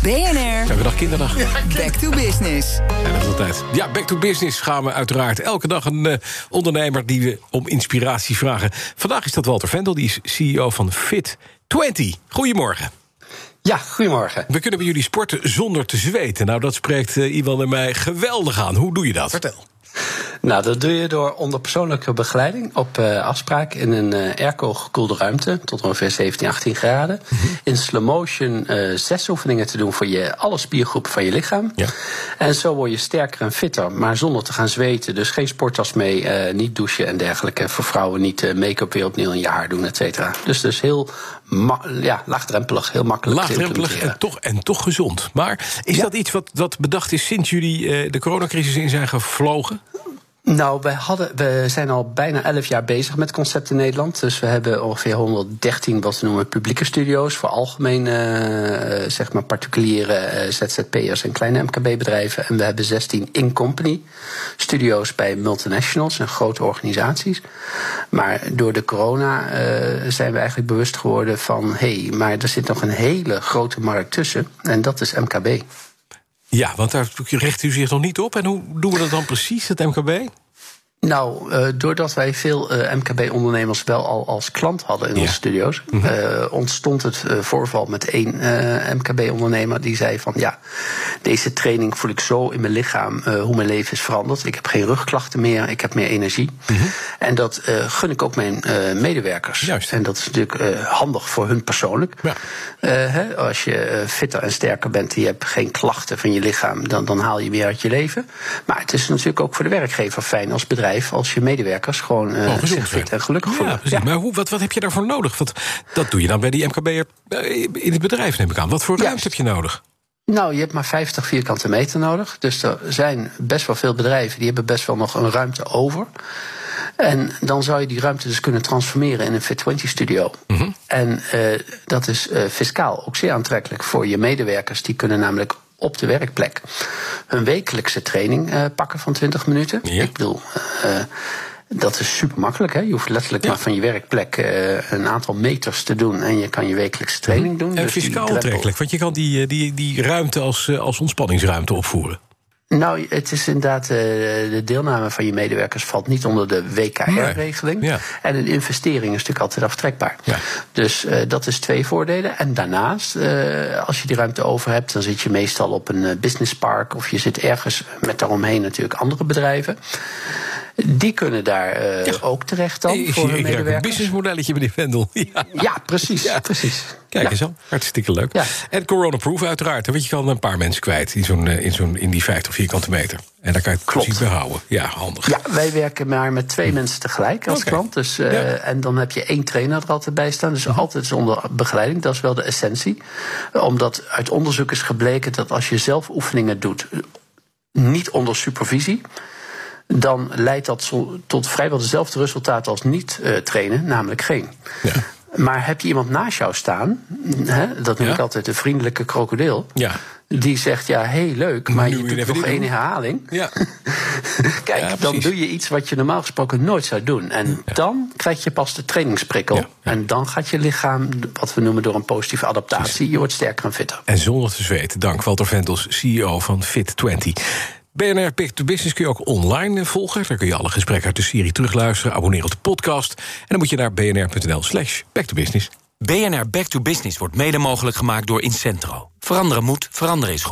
BNR. Elke dag kinderdag. Back to business. En dat altijd. Ja, back to business gaan we uiteraard elke dag een uh, ondernemer die we om inspiratie vragen. Vandaag is dat Walter Vendel, die is CEO van Fit20. Goedemorgen. Ja, goedemorgen. We kunnen bij jullie sporten zonder te zweten. Nou, dat spreekt uh, Iwan en mij geweldig aan. Hoe doe je dat? Vertel. Nou, dat doe je door onder persoonlijke begeleiding op uh, afspraak in een uh, airco gekoelde ruimte tot ongeveer 17, 18 graden. Mm -hmm. In slow motion uh, zes oefeningen te doen voor je, alle spiergroepen van je lichaam. Ja. En zo word je sterker en fitter, maar zonder te gaan zweten. Dus geen sporttas mee, niet douchen en dergelijke. Voor vrouwen niet make-up weer opnieuw in je haar doen, et cetera. Dus dus heel ja, laagdrempelig, heel makkelijk. Laagdrempelig en toch, en toch gezond. Maar is ja. dat iets wat, wat bedacht is sinds jullie de coronacrisis in zijn gevlogen? Nou, we, hadden, we zijn al bijna 11 jaar bezig met concept in Nederland. Dus we hebben ongeveer 113 wat we noemen publieke studio's voor algemeen, uh, zeg maar, particuliere uh, ZZP'ers en kleine MKB-bedrijven. En we hebben 16 in-company studio's bij multinationals en grote organisaties. Maar door de corona uh, zijn we eigenlijk bewust geworden van: hé, hey, maar er zit nog een hele grote markt tussen. En dat is MKB. Ja, want daar richt u zich nog niet op. En hoe doen we dat dan precies, het MKB? Nou, uh, doordat wij veel uh, MKB-ondernemers wel al als klant hadden in Ja. onze studio's, Mhm. uh, ontstond het voorval met één MKB-ondernemer die zei van ja, deze training voel ik zo in mijn lichaam hoe mijn leven is veranderd. Ik heb geen rugklachten meer, ik heb meer energie. Mhm. En dat gun ik ook mijn medewerkers. Juist. En dat is natuurlijk handig voor hun persoonlijk. Ja. Hè, als je fitter en sterker bent en je hebt geen klachten van je lichaam, dan, dan haal je meer uit je leven. Maar het is natuurlijk ook voor de werkgever fijn als bedrijf als je medewerkers gewoon uh, zich fit en gelukkig Ja, voelen. precies. Maar hoe, wat, wat heb je daarvoor nodig? Want dat doe je dan bij die MKB'er eh, in het bedrijf, neem ik aan. Wat voor Juist. ruimte heb je nodig? Nou, je hebt maar 50 vierkante meter nodig. Dus er zijn best wel veel bedrijven die hebben best wel nog een ruimte over. En dan zou je die ruimte dus kunnen transformeren in een Fit20 studio. Mhm. En uh, dat is uh, fiscaal ook zeer aantrekkelijk voor je medewerkers. Die kunnen namelijk op de werkplek hun wekelijkse training uh, pakken van 20 minuten. Ja. Ik bedoel. Uh, dat is super makkelijk. Hè? Je hoeft letterlijk Ja. maar van je werkplek uh, een aantal meters te doen. En je kan je wekelijkse training doen. En Dus fiscaal aantrekkelijk, want je kan die, eh, die, die ruimte als, eh, als ontspanningsruimte opvoeren. Nou, het is inderdaad, uh, de deelname van je medewerkers valt niet onder de WKR-regeling. Nee, ja. En een investering is natuurlijk altijd aftrekbaar. Ja. Dus uh, dat is twee voordelen. En daarnaast, uh, als je die ruimte over hebt, dan zit je meestal op een businesspark of je zit ergens met daaromheen natuurlijk andere bedrijven. Die kunnen daar uh, Ja. ook terecht dan ik voor ik ruik een businessmodelletje, meneer Vendel. Ja. Ja, precies. Ja. precies. Kijk eens al, hartstikke leuk. En coronaproof uiteraard, want je kan een paar mensen kwijt in, zo'n, eh, in, zo'n, in die 50 vierkante meter. En daar kan je het Klopt. precies bij houden. Ja, handig. Ja, wij werken maar met twee mensen tegelijk als klant. Dus, uh. Mhm. En dan heb je één trainer er altijd bij staan. Dus altijd zonder begeleiding. Dat is wel de essentie. Omdat uit onderzoek is gebleken dat als je zelf oefeningen doet, niet onder supervisie. Dan leidt dat tot vrijwel dezelfde resultaten als niet uh, trainen, namelijk geen. Ja. Maar heb je iemand naast jou staan, hè, dat noem Ja. ik altijd de vriendelijke krokodil, Ja. die zegt: Ja, heel leuk, maar Nu je doet nog één herhaling. Ja. Kijk, dan doe je iets wat je normaal gesproken nooit zou doen. En dan krijg je pas de trainingsprikkel. En dan gaat je lichaam, wat we noemen door een positieve adaptatie, je wordt sterker en fitter. En zonder te zweten, dank Walter Vendels, CEO van Fit20. BNR Pick to Business kun je ook online eh, volgen. Daar kun je alle gesprekken uit de serie terugluisteren. Abonneer op de podcast. En dan moet je naar bnr.nl slash back to business. BNR Back to Business wordt mede mogelijk gemaakt door Incentro. Veranderen moet, veranderen is goed.